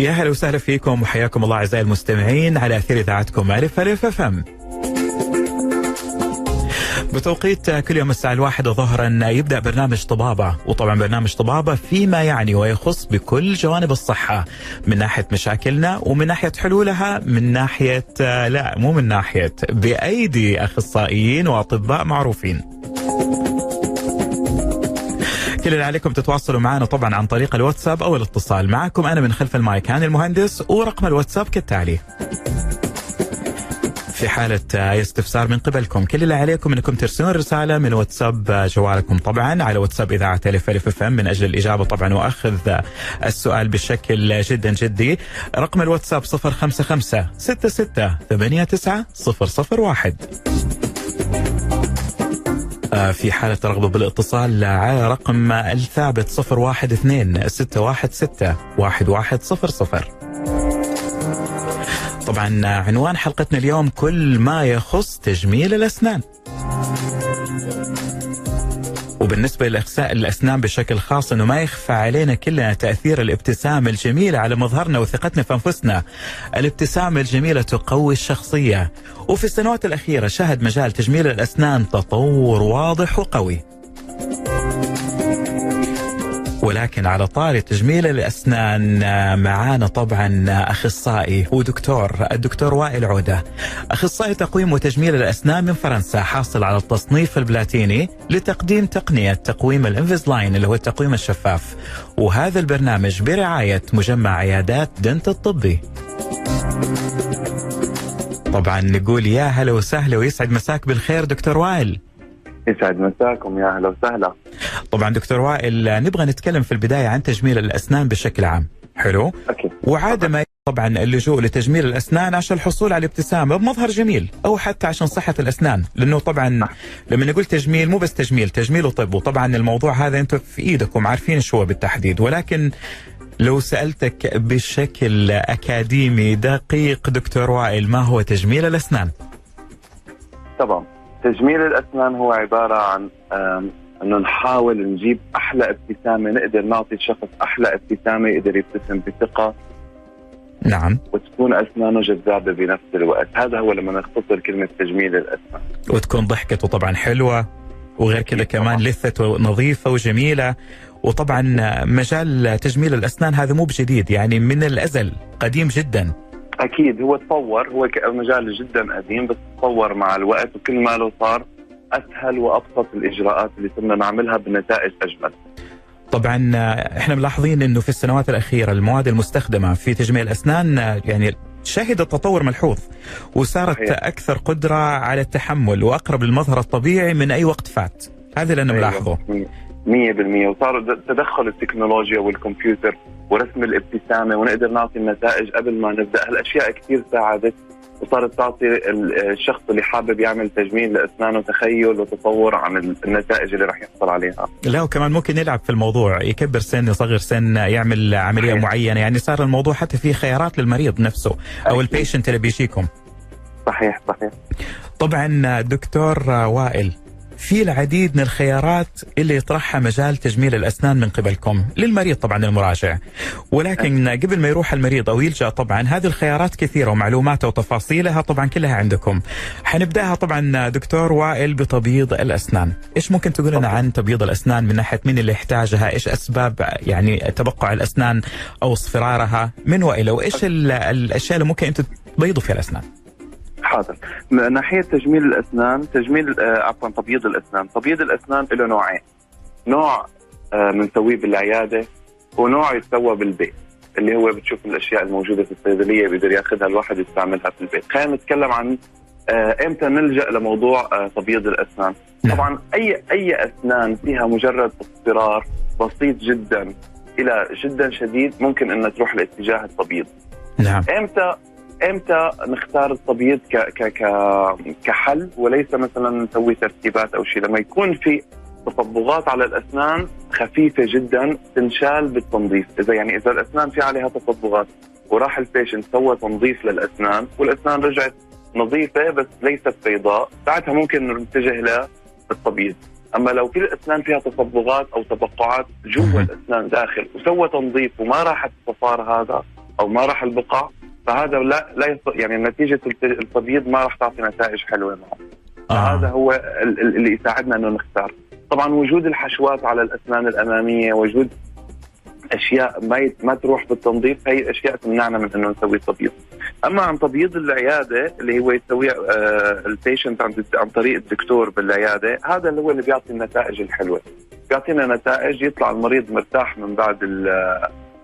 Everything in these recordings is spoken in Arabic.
يا هلا وسهلا فيكم وحياكم الله أعزائي المستمعين على أثير إذاعتكم ألف ألف أف أم. بتوقيت كل يوم الساعة الواحدة ظهرا يبدأ برنامج طبابة وطبعا برنامج طبابة فيما يعني ويخص بكل جوانب الصحة من ناحية مشاكلنا ومن ناحية حلولها من ناحية لا مو من ناحية بأيدي أخصائيين وأطباء معروفين كل اللي عليكم تتواصلوا معنا طبعا عن طريق الواتساب أو الاتصال معكم. أنا من خلف المايك هاني المهندس ورقم الواتساب كالتالي. في حالة استفسار من قبلكم كل اللي عليكم إنكم ترسلون رسالة من واتساب جوالكم طبعا على واتساب إذاعة ألف ألف أف أم من أجل الإجابة طبعا وأخذ السؤال بشكل جدا جدي. رقم الواتساب 055 66 89 001 في حالة رغبة بالاتصال على رقم الثابت 012 616 1100 طبعا عنوان حلقتنا اليوم كل ما يخص تجميل الأسنان. وبالنسبة لإخساء الأسنان بشكل خاص أنه ما يخفى علينا كلنا تأثير الابتسامة الجميلة على مظهرنا وثقتنا في أنفسنا. الابتسامة الجميلة تقوي الشخصية. وفي السنوات الأخيرة شهد مجال تجميل الأسنان تطور واضح وقوي. ولكن على طاري تجميل الأسنان معانا طبعا أخصائي ودكتور الدكتور وائل عودة. أخصائي تقويم وتجميل الأسنان من فرنسا حاصل على التصنيف البلاتيني لتقديم تقنية تقويم ال Invisalign اللي هو التقويم الشفاف. وهذا البرنامج برعاية مجمع عيادات Dent الطبي. طبعا نقول يا هلا وسهلا ويسعد مساك بالخير دكتور وائل. يسعد. مساكم يا أهلا وسهلا. طبعا دكتور وائل نبغى نتكلم في البداية عن تجميل الأسنان بشكل عام. حلو؟ أكيد. وعادة ما طبعا اللجوء لتجميل الأسنان عشان الحصول على ابتسامه بمظهر جميل أو حتى عشان صحة الأسنان لأنه طبعا لما نقول تجميل مو بس تجميل تجميل وطب. وطبعا الموضوع هذا أنتم في إيدكم عارفين هو بالتحديد. ولكن لو سألتك بشكل أكاديمي دقيق دكتور وائل ما هو تجميل الأسنان؟ طبعا تجميل الأسنان هو عبارة عن إنه نحاول نجيب أحلى ابتسامة نقدر نعطي الشخص أحلى ابتسامة يقدر يبتسم بثقة. نعم. وتكون أسنانه جذابة بنفس الوقت، هذا هو لما نختصر كلمة تجميل الأسنان. وتكون ضحكته طبعا حلوة وغير كذا كمان لثته نظيفة وجميلة. وطبعا مجال تجميل الأسنان هذا مو بجديد يعني من الأزل قديم جدا. أكيد هو تطور هو مجال جدا قديم بس تطور مع الوقت وكل ما له صار أسهل وأبسط الإجراءات اللي صرنا نعملها بنتائج أجمل. طبعا إحنا ملاحظين إنه في السنوات الأخيرة المواد المستخدمة في تجميل الأسنان يعني شهدت تطور ملحوظ وصارت صحيح. أكثر قدرة على التحمل وأقرب للمظهر الطبيعي من أي وقت فات. هذا اللي أنا ملاحظه. 100% وصار تدخل التكنولوجيا والكمبيوتر ورسم الابتسامة ونقدر نعطي النتائج قبل ما نبدأ، هالأشياء كثير ساعدت وصارت تعطي الشخص اللي حابب يعمل تجميل لأسنانه تخيل وتصور عن النتائج اللي راح يحصل عليها. لا وكمان ممكن يلعب في الموضوع يكبر سن يصغر سن يعمل عملية صحيح. معينة يعني صار الموضوع حتى في خيارات للمريض نفسه أو. البيشنت اللي بيجيكم. صحيح صحيح. طبعا دكتور وائل في العديد من الخيارات اللي يطرحها مجال تجميل الأسنان من قبلكم للمريض طبعا المراجع. ولكن قبل ما يروح المريض أو يلجأ طبعا هذه الخيارات كثيرة ومعلوماتها وتفاصيلها طبعا كلها عندكم. حنبدأها طبعا دكتور وائل بتبييض الأسنان. إيش ممكن تقول لنا عن تبييض الأسنان؟ من ناحية مين اللي يحتاجها؟ إيش أسباب يعني تبقع الأسنان أو اصفرارها من وإلى؟ وإيش ال- الأشياء اللي ممكن أنتم تبيضوا فيها الأسنان؟ حاضر. من ناحية تجميل الأسنان تجميل آه عفوا تبييض الأسنان. تبييض الأسنان له نوعين. نوع آه بنسويه بالعيادة ونوع يتسوى بالبيت اللي هو بتشوف الأشياء الموجودة في الصيدلية بيقدر يأخذها الواحد يستعملها في البيت. خلينا نتكلم عن آه إمتى نلجأ لموضوع آه تبييض الأسنان. نعم. طبعا أي أي أسنان فيها مجرد اصفرار بسيط جدا إلى جدا شديد ممكن إنها تروح لاتجاه التبييض. نعم. إمتى إمتى نختار التبييض ك ك ك كحل وليس مثلا نسوي ترتيبات أو شيء؟ لما يكون في تصبغات على الأسنان خفيفة جدا تنشال بالتنظيف. إذا يعني إذا الأسنان في عليها تصبغات وراح البيشنت سوى تنظيف للأسنان والأسنان رجعت نظيفة بس ليست بيضاء ساعتها ممكن نتجه للتبييض أما لو كل الأسنان فيها تصبغات أو تبقعات جوا. الأسنان داخل وسوى تنظيف وما راحت الصفار هذا أو ما راح البقع فهذا لا لا. يعني نتيجة التبييض ما راح تعطي نتائج حلوة معه آه. هذا هو اللي يساعدنا إنه نختار طبعا وجود الحشوات على الأسنان الأمامية وجود أشياء ما ما تروح بالتنظيف هي أشياء تمنعنا من إنه نسوي تبييض أما عن تبييض العيادة اللي هو يسويه آه البيشنت عن عن طريق الدكتور بالعيادة هذا اللي هو اللي بيعطي النتائج الحلوة بيعطينا نتائج يطلع المريض مرتاح من بعد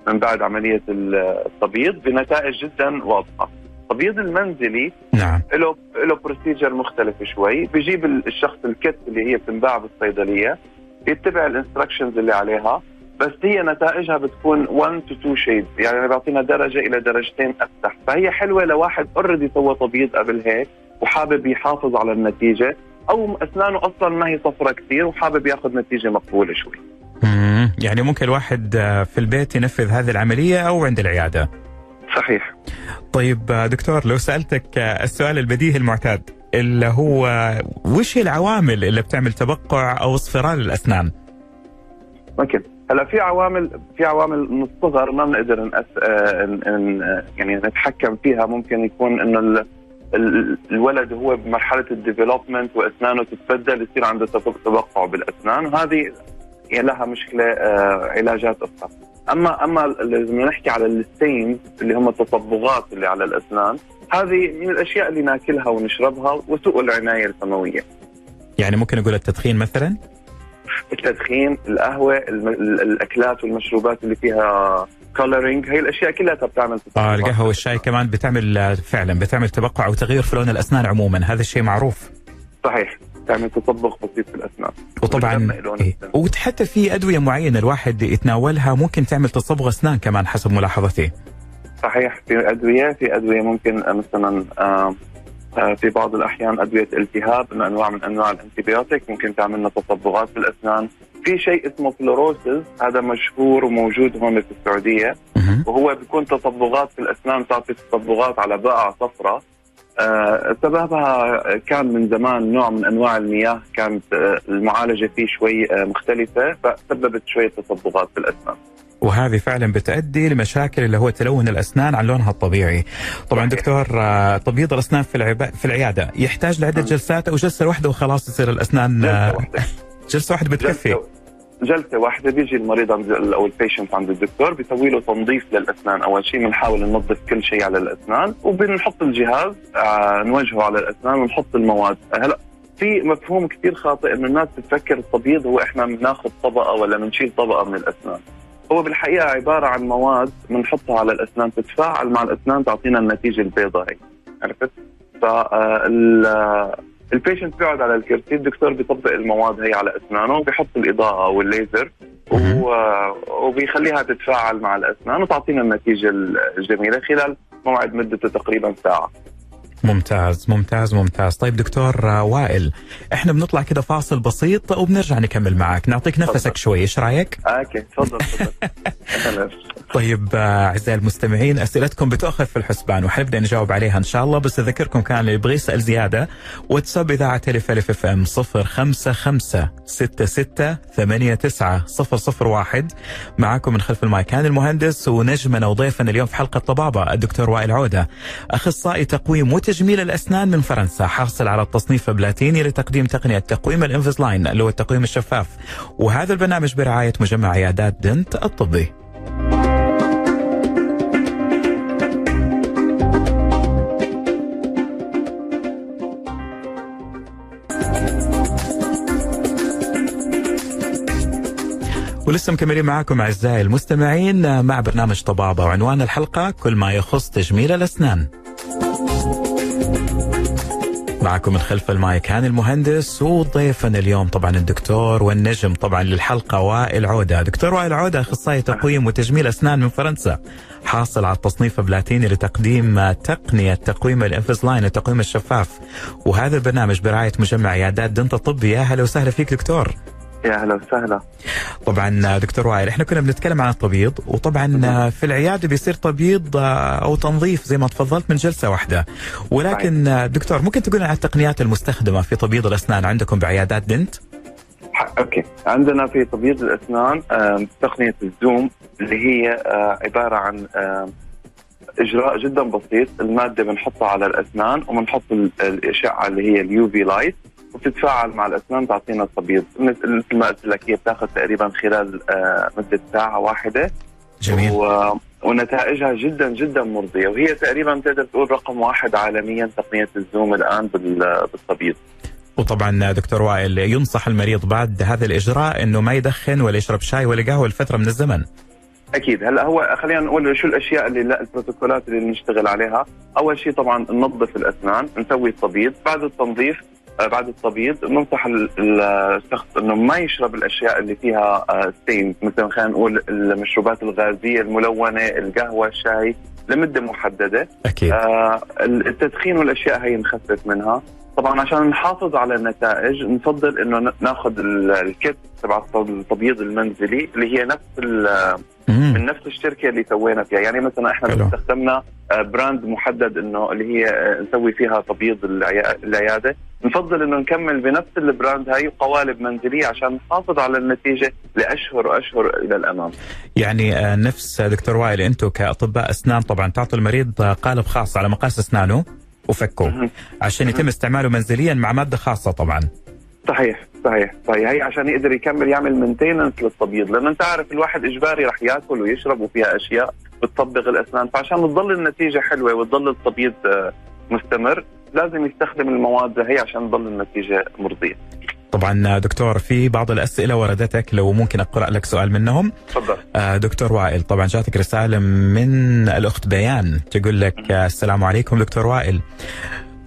من بعد عملية التبييض بنتائج جدا واضحة. التبييض المنزلي نعم. له له procedure مختلف شوي. بيجيب الشخص ال kit اللي هي بتنباع بالصيدلية بيتبع ال instructions اللي عليها بس هي نتائجها بتكون 1 to 2 shade يعني بيعطينا درجة إلى درجتين أفتح. فهي حلوة لواحد already سوى تبييض قبل هيك وحابب يحافظ على النتيجة أو أسنانه أصلا ما هي صفرة كثير وحابب ياخذ نتيجة مقبولة شوي. يعني ممكن الواحد في البيت ينفذ هذه العملية أو عند العيادة. صحيح. طيب دكتور لو سألتك السؤال البديهي المعتاد اللي هو وش هي العوامل اللي بتعمل تبقع أو اصفرار للاسنان؟ ممكن. هلا في عوامل في عوامل من الصغر ما بنقدر نأس... آه... يعني نتحكم فيها. ممكن يكون إنه ال... الولد هو بمرحلة الديفلوبمنت وأسنانه تتبدل يصير عنده تبقع بالأسنان. وهذه لها مشكلة آه علاجات أخرى. أما أما لازم نحكي على ال stains اللي هم التصبغات اللي على الأسنان هذه من الأشياء اللي ناكلها ونشربها وسوء العناية الفموية. يعني ممكن أقول التدخين مثلا؟ التدخين القهوة الأكلات والمشروبات اللي فيها coloring هي الأشياء كلها بتعمل آه القهوة والشاي كمان بتعمل فعلا بتعمل تبقع أو تغير في لون الأسنان عموما هذا الشيء معروف. صحيح. تعمل تصبغ بسيط في الأسنان. وطبعا إيه. وحتى في أدوية معينة الواحد يتناولها ممكن تعمل تصبغ أسنان كمان حسب ملاحظتي. صحيح في أدوية في أدوية ممكن مثلا آه في بعض الأحيان أدوية التهاب من أنواع من أنواع ال antibiotic ممكن تعمل لنا تصبغات في الأسنان. في شيء اسمه fluorosis هذا مشهور وموجود هون في السعودية. وهو بيكون تصبغات في الأسنان تعطي تصبغات على بقع صفراء آه سببها كان من زمان نوع من أنواع المياه كانت آه المعالجة فيه شوي آه مختلفة فسببت شوية تصبغات في الأسنان. وهذه فعلا بتؤدي لمشاكل اللي هو تلون الأسنان عن لونها الطبيعي. طبعا دكتور تبييض الأسنان في العب... في العيادة يحتاج لعدة جلسات أو جلسة واحدة وخلاص تصير الأسنان جلسة واحدة جلسة واحدة بتكفي. جلسة جلسة واحدة بيجي المريض عند أو البيشنت عند الدكتور بيسوي له تنظيف للأسنان. أول شيء بنحاول ننظف كل شيء على الأسنان وبنحط الجهاز آه نوجهه على الأسنان ونحط المواد. هلا في مفهوم كثير خاطئ إنه الناس بتفكر التبييض هو إحنا بناخذ طبقة ولا بنشيل طبقة من الأسنان. هو بالحقيقة عبارة عن مواد بنحطها على الأسنان تتفاعل مع الأسنان تعطينا النتيجة البيضاء. هي عرفت؟ ف البيشنت بيقعد على الكرسي الدكتور بيطبق المواد هي على أسنانه وبيحط الإضاءة والليزر وبيخليها تتفاعل مع الأسنان وتعطينا النتيجة الجميلة خلال موعد مدته تقريبا ساعة. ممتاز ممتاز ممتاز. طيب دكتور وائل إحنا بنطلع كده فاصل بسيط وبنرجع نكمل معك. نعطيك نفسك شوي إيش رأيك؟ okay تفضل تفضل. طيب أعزائي المستمعين أسئلتكم بتؤخذ في الحسبان وحنبدأ نجاوب عليها إن شاء الله بس أذكركم كان اللي يبغى يسأل زيادة واتساب إذاعة ألف ألف FM 055 66 89 001 معاكم من خلف المايك هاني المهندس ونجمنا وضيفنا اليوم في حلقة طبابة الدكتور وائل عودة. أخصائي تقويم وتجميل الأسنان من فرنسا حاصل على التصنيف بلاتيني لتقديم تقنية تقويم الانفزلاين اللي هو التقويم الشفاف. وهذا البرنامج برعاية مجمع عيادات دنت الطبي. ولسه مكملين معاكم أعزائي المستمعين مع برنامج طبابة وعنوان الحلقة كل ما يخص تجميل الأسنان. معكم من خلف المايك هاني المهندس وضيفنا اليوم طبعا الدكتور والنجم طبعا للحلقة وائل عودة، دكتور وائل عودة أخصائي تقويم وتجميل أسنان من فرنسا. حاصل على التصنيف بلاتيني لتقديم تقنية تقويم ال Invisalign التقويم الشفاف. وهذا البرنامج برعاية مجمع عيادات Dent الطبي يا أهلا وسهلا فيك دكتور. يا أهلا وسهلا. طبعا دكتور وائل إحنا كنا بنتكلم عن التبييض وطبعا في العيادة بيصير تبييض أو تنظيف زي ما تفضلت من جلسة واحدة. ولكن دكتور ممكن تقول عن التقنيات المستخدمة في تبييض الأسنان؟ عندكم بعيادات Dent؟ okay. عندنا في تبييض الأسنان تقنية ال Zoom اللي هي عبارة عن إجراء جدا بسيط. المادة بنحطها على الأسنان وبنحط الأشعة اللي هي ال UV light وبتتفاعل مع الأسنان تعطينا تبييض مثل ما قلت لك هي بتاخذ تقريبا خلال آه، مدة ساعة واحدة. جميل. و... ونتائجها جدا جدا مرضية. وهي تقريبا تقدر تقول رقم واحد عالميا تقنية الزوم الآن بالتبييض وطبعا دكتور وائل ينصح المريض بعد هذا الإجراء إنه ما يدخن ولا يشرب شاي ولا قهوة لفترة من الزمن. أكيد. هلأ هو خلينا نقول شو الأشياء اللي لا البروتوكولات اللي نشتغل عليها، أول شيء طبعا ننظف الأسنان، نسوي التبييض، بعد التنظيف بعد التبييض ننصح الشخص إنه ما يشرب الأشياء اللي فيها ستين آه، مثلا خلينا نقول المشروبات الغازية الملونة، القهوة، الشاي لمدة محددة. أكيد. آه التدخين والأشياء هي نخفف منها، طبعا عشان نحافظ على النتائج نفضل إنه ناخذ ال kit تبع التبييض المنزلي اللي هي نفس من نفس الشركة اللي سوينا فيها يعني مثلا إحنا. استخدمنا آه، brand محدد إنه اللي هي آه، نسوي فيها تبييض العيادة نفضل إنه نكمل بنفس ال brand هاي قوالب منزلية عشان نحافظ على النتيجة لأشهر وأشهر إلى الأمام. يعني آه، نفس دكتور وائل أنتم كأطباء أسنان طبعا تعطوا المريض قالب خاص على مقاس أسنانه وفكه عشان يتم استعماله منزليا مع مادة خاصة طبعا. صحيح صحيح صحيح هي عشان يقدر يكمل يعمل مينتيننس للتبييض لأنه أنت عارف الواحد إجباري رح يأكل ويشرب وفيها أشياء بتطبق الأسنان فعشان تضل النتيجة حلوة وتضل التبييض آه، مستمر لازم يستخدم المواد هي عشان تضل النتيجة مرضية. طبعا دكتور في بعض الأسئلة وردتك لو ممكن أقرأ لك سؤال منهم. تفضل. آه، دكتور وائل طبعا جاتك رسالة من الأخت بيان تقول لك السلام عليكم دكتور وائل.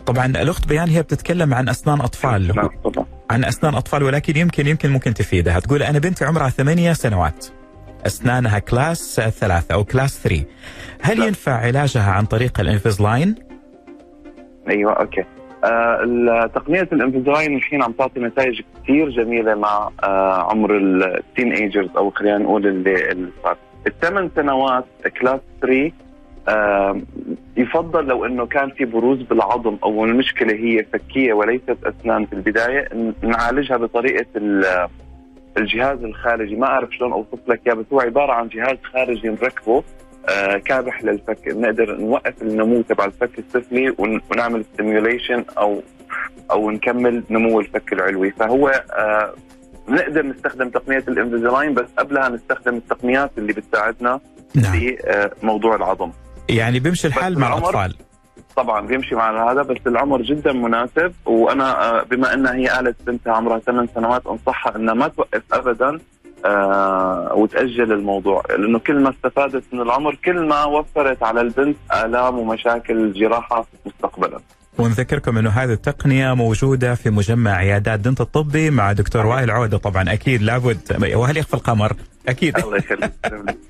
طبعا الأخت بيان هي بتتكلم عن أسنان أطفال. نعم عن أسنان أطفال ولكن يمكن يمكن ممكن تفيدها. تقول أنا بنتي عمرها ثمانية سنوات. أسنانها class ثلاثة أو class three. هل لا. ينفع علاجها عن طريق ال Invisalign؟ أيوه okay. آه تقنية Invisalign الحين عم تعطي نتائج كثير جميلة مع آه عمر الـ teenagers أو خلينا نقول اللي صار. الثمان سنوات class 3 يفضل لو إنه كان في بروز بالعظم أو المشكلة هي فكية وليست اسنان في البداية نعالجها بطريقة الجهاز الخارجي. ما أعرف شلون أوصف لك اياه بس هو عبارة عن جهاز خارجي نركبه. آه كابح للفك نقدر نوقف النمو تبع الفك السفلي ونعمل stimulation أو أو نكمل نمو الفك العلوي. فهو آه نقدر نستخدم تقنية Invisalign بس قبلها نستخدم التقنيات اللي بتساعدنا نعم. في آه موضوع العظم. يعني بيمشي الحال مع الأطفال. طبعا بيمشي مع هذا بس العمر جدا مناسب. وأنا آه، بما انها هي قالت بنتها عمرها ثمان سنوات أنصحها إنها ما توقف ابدا. آه وتأجل الموضوع. لأنه كل ما استفادت من العمر كل ما وفرت على البنت آلام ومشاكل جراحة مستقبلا. ونذكركم إنه هذه التقنية موجودة في مجمع عيادات دنت الطبي مع دكتور وائل عودة. طبعا أكيد لابد. وهل يخفى القمر؟ أكيد. الله يخليك.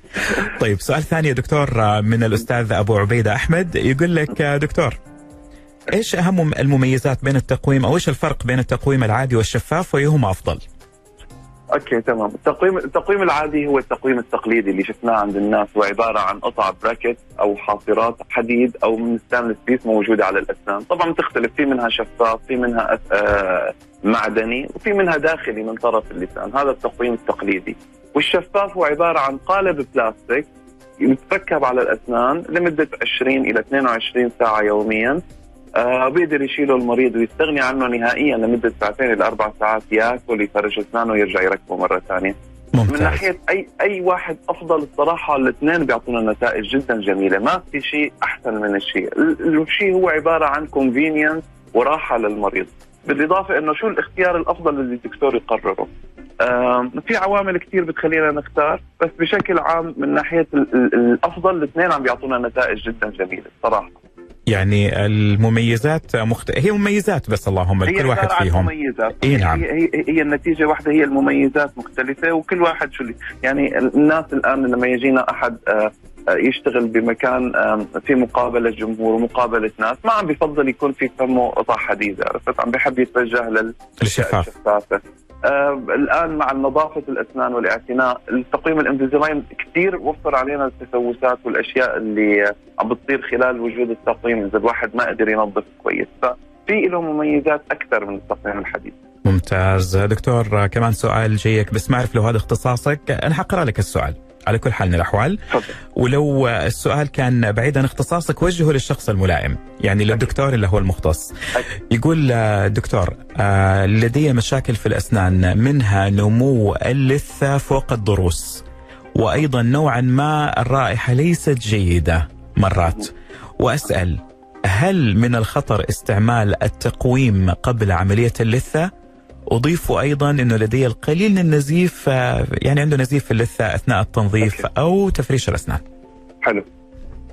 طيب سؤال ثاني يا دكتور من الأستاذ أبو عبيده أحمد. يقول لك دكتور إيش أهم المميزات بين التقويم أو إيش الفرق بين التقويم العادي والشفاف وايهما أفضل؟ okay تمام. التقويم التقويم العادي هو التقويم التقليدي اللي شفناه عند الناس هو عباره عن قطع bracket أو حاصرات حديد أو من stainless base موجودة على الأسنان. طبعا بتختلف في منها شفاف في منها آه معدني وفي منها داخلي من طرف اللسان. هذا التقويم التقليدي. والشفاف هو عبارة عن قالب بلاستيك يتركب على الأسنان لمدة 20 إلى 22 ساعة يوميا. بيقدر يشيله المريض ويستغني عنه نهائيا لمدة ساعتين إلى أربع ساعات يأكل يفرش أسنانه ويرجع يركبه مرة ثانية. ممتاز. من ناحية أي أي واحد أفضل الصراحة الاثنين بيعطونا نتائج جدا جميلة، ما في شيء أحسن من الشيء، الشيء هو عبارة عن كونفينينس وراحة للمريض. بالإضافة إنه شو الاختيار الأفضل اللي الدكتور يقرره. في عوامل كثير بتخلينا نختار بس بشكل عام من ناحية الأفضل الاثنين عم بيعطونا نتائج جدا جميلة صراحة يعني المميزات مخت... هي مميزات بس اللهم كل واحد فيهم. مميزات. إيه نعم. هي, هي, هي النتيجة واحدة هي المميزات مختلفة وكل واحد شو يعني الناس الآن لما يجينا أحد آه، آه، يشتغل بمكان في مقابلة جمهور ومقابلة ناس ما عم بفضل يكون في فمه قطع حديده عرفت؟ عم بحب يتوجه للشفافة. الشفافه الآن مع نظافة الأسنان والاعتناء التقويم الانفيزلاين كثير وفر علينا التسوسات والأشياء اللي عم بتصير خلال وجود التقويم إذا الواحد ما قدر ينظف كويس. ففي له مميزات أكثر من التقويم الحديث. ممتاز. دكتور كمان سؤال جيك بس ما أعرف لو هذا اختصاصك أنا حقرأ لك السؤال. على كل حال من الأحوال. ولو السؤال كان بعيد عن اختصاصك وجهه للشخص الملائم يعني للدكتور اللي هو المختص. يقول آه، دكتور آه، لدي مشاكل في الأسنان منها نمو اللثة فوق الضروس وأيضا نوعا ما الرائحة ليست جيدة مرات. وأسأل هل من الخطر استعمال التقويم قبل عملية اللثة؟ أضيف أيضا أنه لدي القليل من النزيف آه، يعني عنده نزيف في اللثة أثناء التنظيف okay. أو تفريش الأسنان. حلو.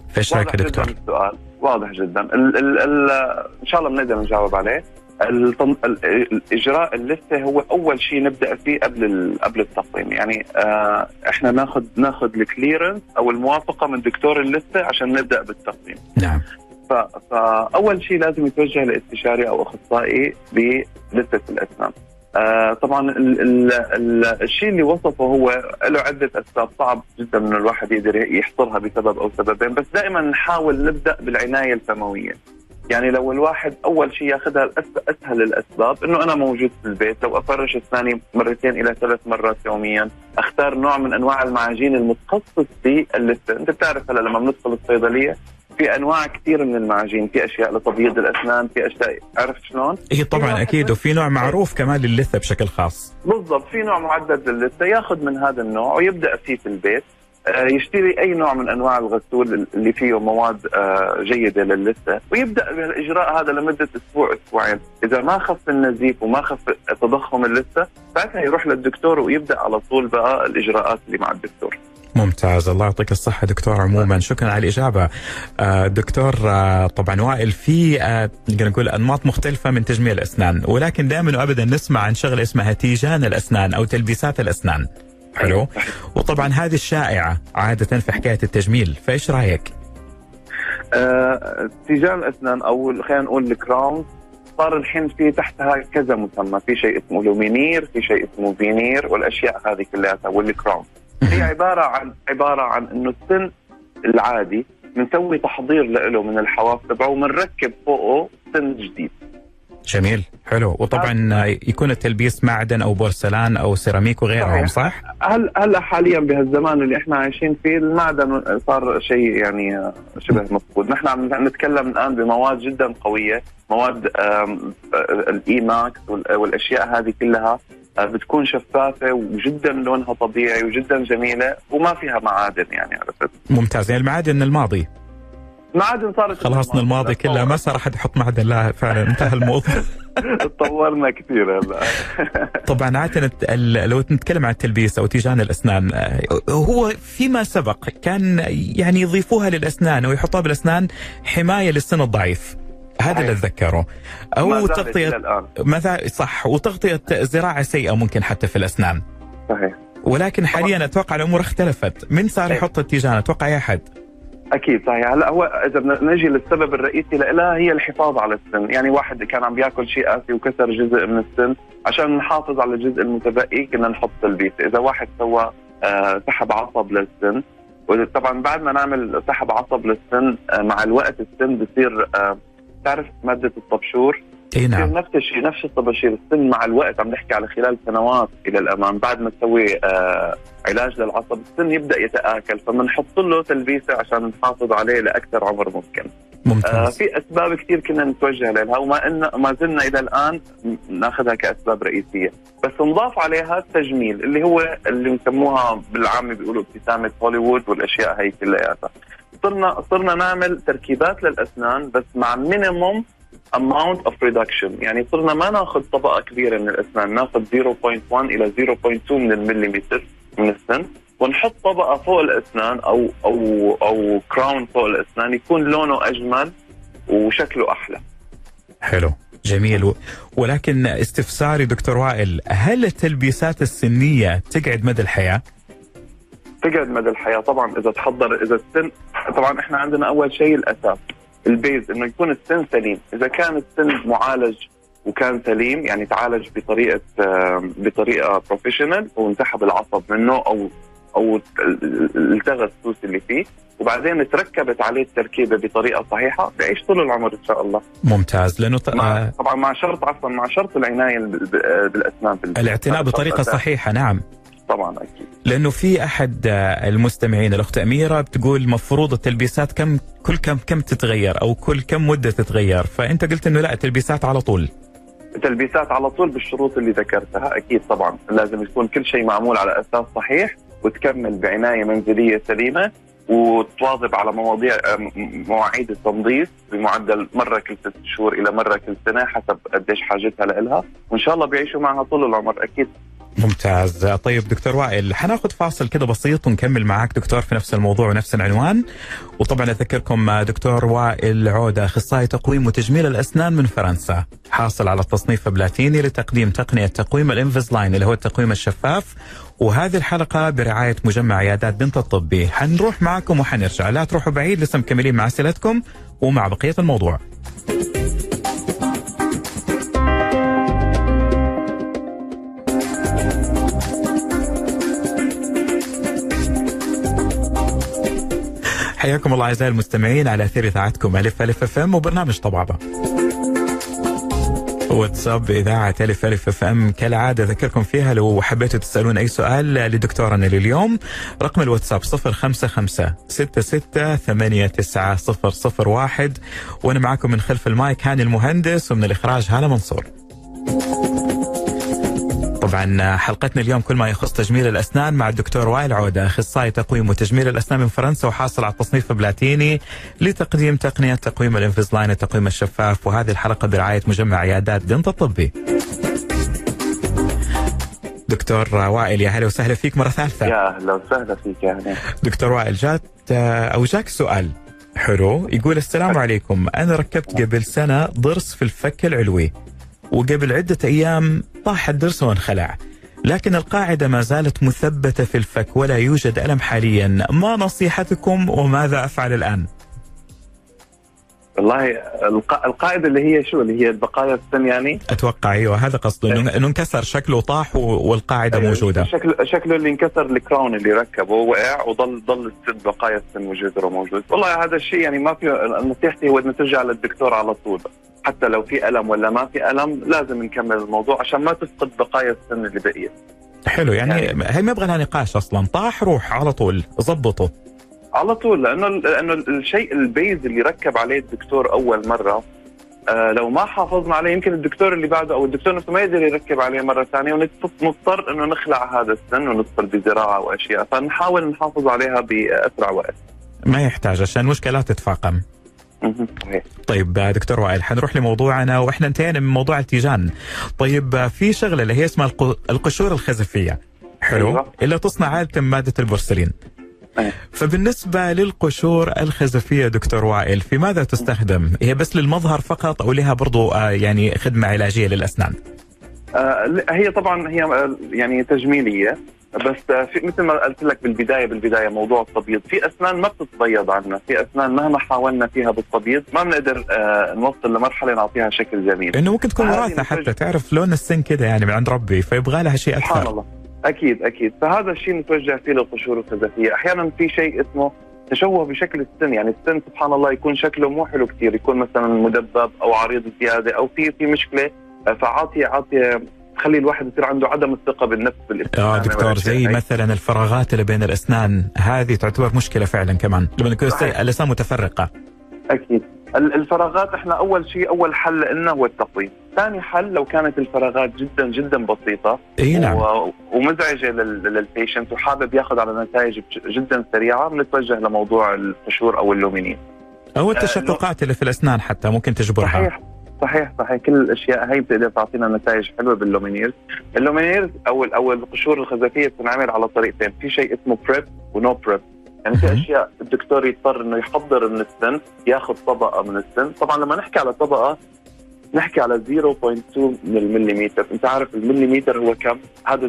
فايش رايك واضح يا جدا دكتور؟ السؤال. واضح جدا. ال ال ال إن شاء الله بنقدر نجاوب عليه. التن... ال- الاجراء اللثة هو أول شيء نبدأ فيه قبل ال... قبل التقويم. يعني آه إحنا ناخذ ناخذ ال clearance أو الموافقة من دكتور اللثة عشان نبدأ بالتقويم. نعم. ف... فأول شيء لازم يتوجه لاستشاري أو أخصائي بلثة الأسنان. آه طبعا ال ال ال الشيء اللي وصفه هو له عدة أسباب. صعب جدا إن الواحد يقدر يحصرها بسبب أو سببين بس دائما نحاول نبدأ بالعناية الفموية. يعني لو الواحد أول شيء ياخذها أسهل الأسباب إنه أنا موجود في البيت لو أفرش أسناني مرتين إلى ثلاث مرات يوميا أختار نوع من أنواع المعاجين المتخصص باللثه أنت بتعرف هلا لما بندخل الصيدلية في أنواع كثير من المعاجين في أشياء لتبييض الأسنان في أشياء عرفت شلون؟ هي طبعا أكيد وفي نوع معروف كمان للثة بشكل خاص. بالضبط في نوع معدد للثة ياخذ من هذا النوع ويبدأ فيه في البيت. آه، يشتري أي نوع من أنواع الغسول اللي فيه مواد آه، جيدة للثة ويبدأ بالاجراء هذا لمدة أسبوع أسبوعين، إذا ما خف النزيف وما خف تضخم اللثة ساعتها يروح للدكتور ويبدأ على طول بقى الإجراءات اللي مع الدكتور. ممتاز. الله يعطيك الصحة دكتور عموما. شكرا على الإجابة. آه، دكتور آه، طبعا وائل في آه، نقدر نقول أنماط مختلفة من تجميل الأسنان. ولكن دائما وأبدا نسمع عن شغلة اسمها تيجان الأسنان أو تلبيسات الأسنان. حلو؟ وطبعا هذه الشائعة عادة في حكاية التجميل. فإيش رأيك؟ تيجان الأسنان أو خلينا نقول ال crown صار الحين في تحتها كذا مسمى، في شيء اسمه lumineer، في شيء اسمه فينير والأشياء هذه كلها وال crown. هي عبارة عن عبارة عن إنه السن العادي بنسوي تحضير له من الحواف تبعه وبنركب فوقه سن جديد. جميل حلو وطبعا يكون التلبيس معدن أو بورسلان أو سيراميك وغيرهم صح؟ هل هلا حاليا بهالزمان اللي إحنا عايشين فيه المعدن صار شيء يعني شبه مفقود، نحن عم نتكلم الآن بمواد جدا قوية، مواد آه، ال E-max وال- والأشياء هذه كلها بتكون شفافة وجدا لونها طبيعي وجدا جميلة وما فيها معادن يعني عرفت؟ ممتاز. يعني المعادن الماضي. معادن صارت خلصنا الماضي كله ما صار أحد يحط معدن. لا فعلا انتهى الموضوع. تطورنا كثير هلا. طبعا عادة ال- لو نتكلم عن التلبيس أو تيجان الأسنان آه، هو فيما سبق كان يعني يضيفوها للأسنان أو يحطوها بالأسنان حماية للسن الضعيف. هذا اللي. أتذكره. أو تغطيه مثلا صح وتغطية زراعة سيئة ممكن حتى في الأسنان. صحيح. ولكن حاليا أتوقع الأمور اختلفت. من صار. يحط التيجان؟ أتوقع أي أحد. أكيد صحيح. هلا هو إذا بدنا نجي للسبب الرئيسي لها هي الحفاظ على السن. يعني واحد كان عم بيأكل شيء قاسي وكسر جزء من السن. عشان نحافظ على الجزء المتبقي كنا نحط تلبيسه إذا واحد سوى آه سحب عصب للسن وطبعا بعد ما نعمل سحب عصب للسن آه مع الوقت السن بصير آه تعرف مادة الطبشور؟ إي نعم. نفس الشيء نفس الطباشير السن مع الوقت عم نحكي على خلال سنوات إلى الأمام. بعد ما تسوي آه علاج للعصب السن يبدأ يتآكل فبنحط له تلبيسة عشان نحافظ عليه لأكثر عمر ممكن. آه ممتاز في أسباب كثير كنا نتوجه لها وما ان ما زلنا إلى الآن نأخذها كأسباب رئيسية. بس نضاف عليها التجميل اللي هو اللي بنسموها بالعامي بيقولوا ابتسامة هوليوود والأشياء هي كلياتها. صرنا صرنا نعمل تركيبات للأسنان بس مع minimum amount of reduction. يعني صرنا ما ناخذ طبقة كبيرة من الأسنان. ناخذ 0.1 إلى 0.2 من المليمتر من السن. ونحط طبقة فوق الأسنان أو أو أو crown فوق الأسنان. يكون لونه أجمل وشكله أحلى. حلو. جميل. ولكن استفساري دكتور وائل هل التلبيسات السنية تقعد مدى الحياة؟ تقعد مدى الحياة. طبعا إذا تحضر إذا السن طبعا إحنا عندنا أول شيء الأساس ال base إنه يكون السن سليم. إذا كان السن معالج وكان سليم يعني تعالج بطريقة بطريقة professional وانسحب العصب منه أو أو التغى السوس اللي فيه. وبعدين تركبت عليه التركيبة بطريقة صحيحة بيعيش طول العمر إن شاء الله. ممتاز. لأنه ط- مع آه، طبعا مع شرط عفوا مع شرط العناية بال- بال- بالأسنان. الاعتناء بطريقة. صحيحة نعم. طبعا أكيد. لأنه في أحد المستمعين الأخت أميرة بتقول مفروض التلبيسات كم كل كم كم تتغير أو كل كم مدة تتغير؟ فأنت قلت إنه لا التلبيسات على طول. تلبيسات على طول بالشروط اللي ذكرتها أكيد طبعا. لازم يكون كل شيء معمول على أساس صحيح وتكمل بعناية منزلية سليمة وتواظب على مواضيع مواعيد التنظيف بمعدل مرة كل ست شهور إلى مرة كل سنة حسب قديش حاجتها لها وإن شاء الله بيعيشوا معها طول العمر أكيد ممتاز. طيب دكتور وائل حناخذ فاصل كده بسيط ونكمل معاك دكتور في نفس الموضوع ونفس العنوان. وطبعا أذكركم دكتور وائل عودة أخصائي تقويم وتجميل الأسنان من فرنسا. حاصل على التصنيف بلاتيني لتقديم تقنية تقويم الانفزلاين اللي هو التقويم الشفاف. وهذه الحلقة برعاية مجمع عيادات بنت الطبي حنروح معكم وحنرجع. لا تروحوا بعيد لسه مكملين مع أسئلتكم ومع بقية الموضوع. حياكم الله أعزائي المستمعين على أثير إذاعتكم ألف ألف أف إم وبرنامج طبابة. واتساب إذاعة ألف ألف أف إم. كالعادة أذكركم فيها لو حبيتوا تسألون أي سؤال لدكتورنا لليوم. رقم الواتساب صفر خمسة خمسة ستة ستة ثمانية تسعة صفر صفر واحد. وأنا معكم من خلف المايك هاني المهندس ومن الإخراج هالة منصور. طبعا حلقتنا اليوم كل ما يخص تجميل الأسنان مع الدكتور وائل عودة أخصائي تقويم وتجميل الأسنان من فرنسا وحاصل على التصنيف بلاتيني لتقديم تقنية تقويم Invisalign التقويم الشفاف وهذه الحلقة برعاية مجمع عيادات دنت الطبي. دكتور وائل يا هلا وسهلا فيك مرة ثالثة. يا أهلا وسهلا فيك يا هلا. دكتور وائل جات أو جاك سؤال حلو يقول السلام عليكم أنا ركبت قبل سنة ضرس في الفك العلوي وقبل عدة أيام طاح الضرس وانخلع لكن القاعدة ما زالت مثبتة في الفك ولا يوجد ألم حاليا. ما نصيحتكم وماذا أفعل الآن؟ والله القاعدة اللي هي شو؟ اللي هي بقايا السن يعني؟ أتوقع أيوه هذا قصده. إنه انه انكسر شكله طاح والقاعدة أيوة موجودة. شكله شكله اللي انكسر ال crown اللي ركبه وقع وضل ضل بقايا السن وجذره موجود، والله هذا الشيء يعني ما في نصيحتي هو إنه ترجع للدكتور على طول. حتى لو في ألم ولا ما في ألم لازم نكمل الموضوع عشان ما تفقد بقايا السن اللي بقيت. حلو يعني, يعني هي ما يبغى لها نقاش أصلا. طاح روح على طول ظبطه. على طول لأنه لأنه الشيء ال base اللي ركب عليه الدكتور أول مرة آه لو ما حافظنا عليه يمكن الدكتور اللي بعده أو الدكتور نفسه ما يقدر يركب عليه مرة ثانية ونضطر إنه نخلع هذا السن وندخل بزراعة وأشياء. فنحاول نحافظ عليها بأسرع وقت. ما يحتاج عشان المشكلة لا تتفاقم. طيب دكتور وائل حنروح لموضوعنا وإحنا انتهينا من موضوع التيجان طيب في شغلة اللي هي اسمها القشور الخزفية حلو أيوة. اللي تصنع عادة مادة البورسلين أيه. فبالنسبة للقشور الخزفية دكتور وائل في ماذا تستخدم؟ هي بس للمظهر فقط أو لها برضو آه يعني خدمة علاجية للأسنان؟ آه هي طبعا هي آه، يعني تجميلية بس في مثل ما قلت لك بالبداية بالبداية موضوع التبييض. في أسنان ما بتتبيض عنا في أسنان مهما حاولنا فيها بالتبييض ما بنقدر آه نوصل لمرحلة نعطيها شكل جميل. إنه ممكن تكون وراثة حتى تعرف لون السن كده يعني من عند ربي فيبغى لها شيء أكثر. سبحان الله. أكيد أكيد. فهذا الشيء نتوجه فيه للقشور الخزفيه أحيانا في شيء اسمه تشوه بشكل السن. يعني السن سبحان الله يكون شكله مو حلو كثير يكون مثلا مدبب أو عريض زيادة أو في في مشكلة آه، فعاطي عاطي تخلي الواحد يصير عنده عدم الثقة بالنفس بالابتسامه آه دكتور زي مثلا الفراغات اللي بين الأسنان هذه تعتبر مشكلة فعلا كمان. لما يكون الأسنان متفرقة. أكيد. الفراغات إحنا أول شيء أول حل لنا هو التقويم، ثاني حل لو كانت الفراغات جدا جدا بسيطة إي نعم. و... ومزعجه لل patient وحابب ياخذ على نتائج جدا سريعة بنتوجه لموضوع القشور أو ال lumineer أو التشققات اللي في الأسنان حتى ممكن تجبرها. صحيح. صحيح صحيح. كل الأشياء هي بتقدر تعطينا نتائج حلوة بال lumineers. ال lumineers أو أو القشور الخزفيه بتنعمل على طريقتين. في شيء اسمه prep و no prep يعني في أشياء الدكتور يضطر إنه يحضر من السن ياخذ طبقة من السن. طبعا لما نحكي على طبقة نحكي على 0.2 من المليمتر. انت عارف المليمتر هو كم؟ هذا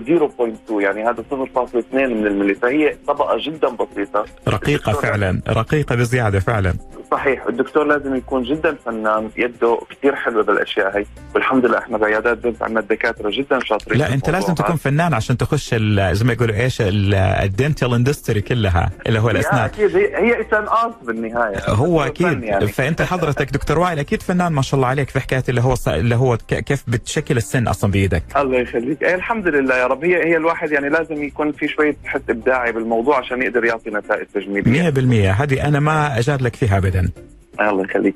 0.2 يعني هذا 0.2 من الملي فهي طبقة جدا بسيطة. رقيقة فعلا رقيقة بزيادة فعلا. صحيح الدكتور لازم يكون جدا فنان يده كثير حلوة بالأشياء هي. والحمد لله إحنا بعيادات بنت عندنا دكاترة جدا شاطرين لا أنت لازم تكون فنان عشان تخش زي ما يقولوا إيش ال dental industry كلها اللي هو الأسنان. أكيد هي هي إنسان بالنهاية. هو أكيد. يعني. فأنت حضرتك دكتور وائل أكيد فنان ما شاء الله عليك في حكاية اللي هو اللي هو كيف بتشكل السن أصلا بايدك الله يخليك. أي الحمد لله يا رب. هي هي الواحد يعني لازم يكون في شوية حس إبداعي بالموضوع عشان يقدر يعطي نتائج تجميليه 100% هذه أنا ما أجادلك فيها ابدا. الله يخليك.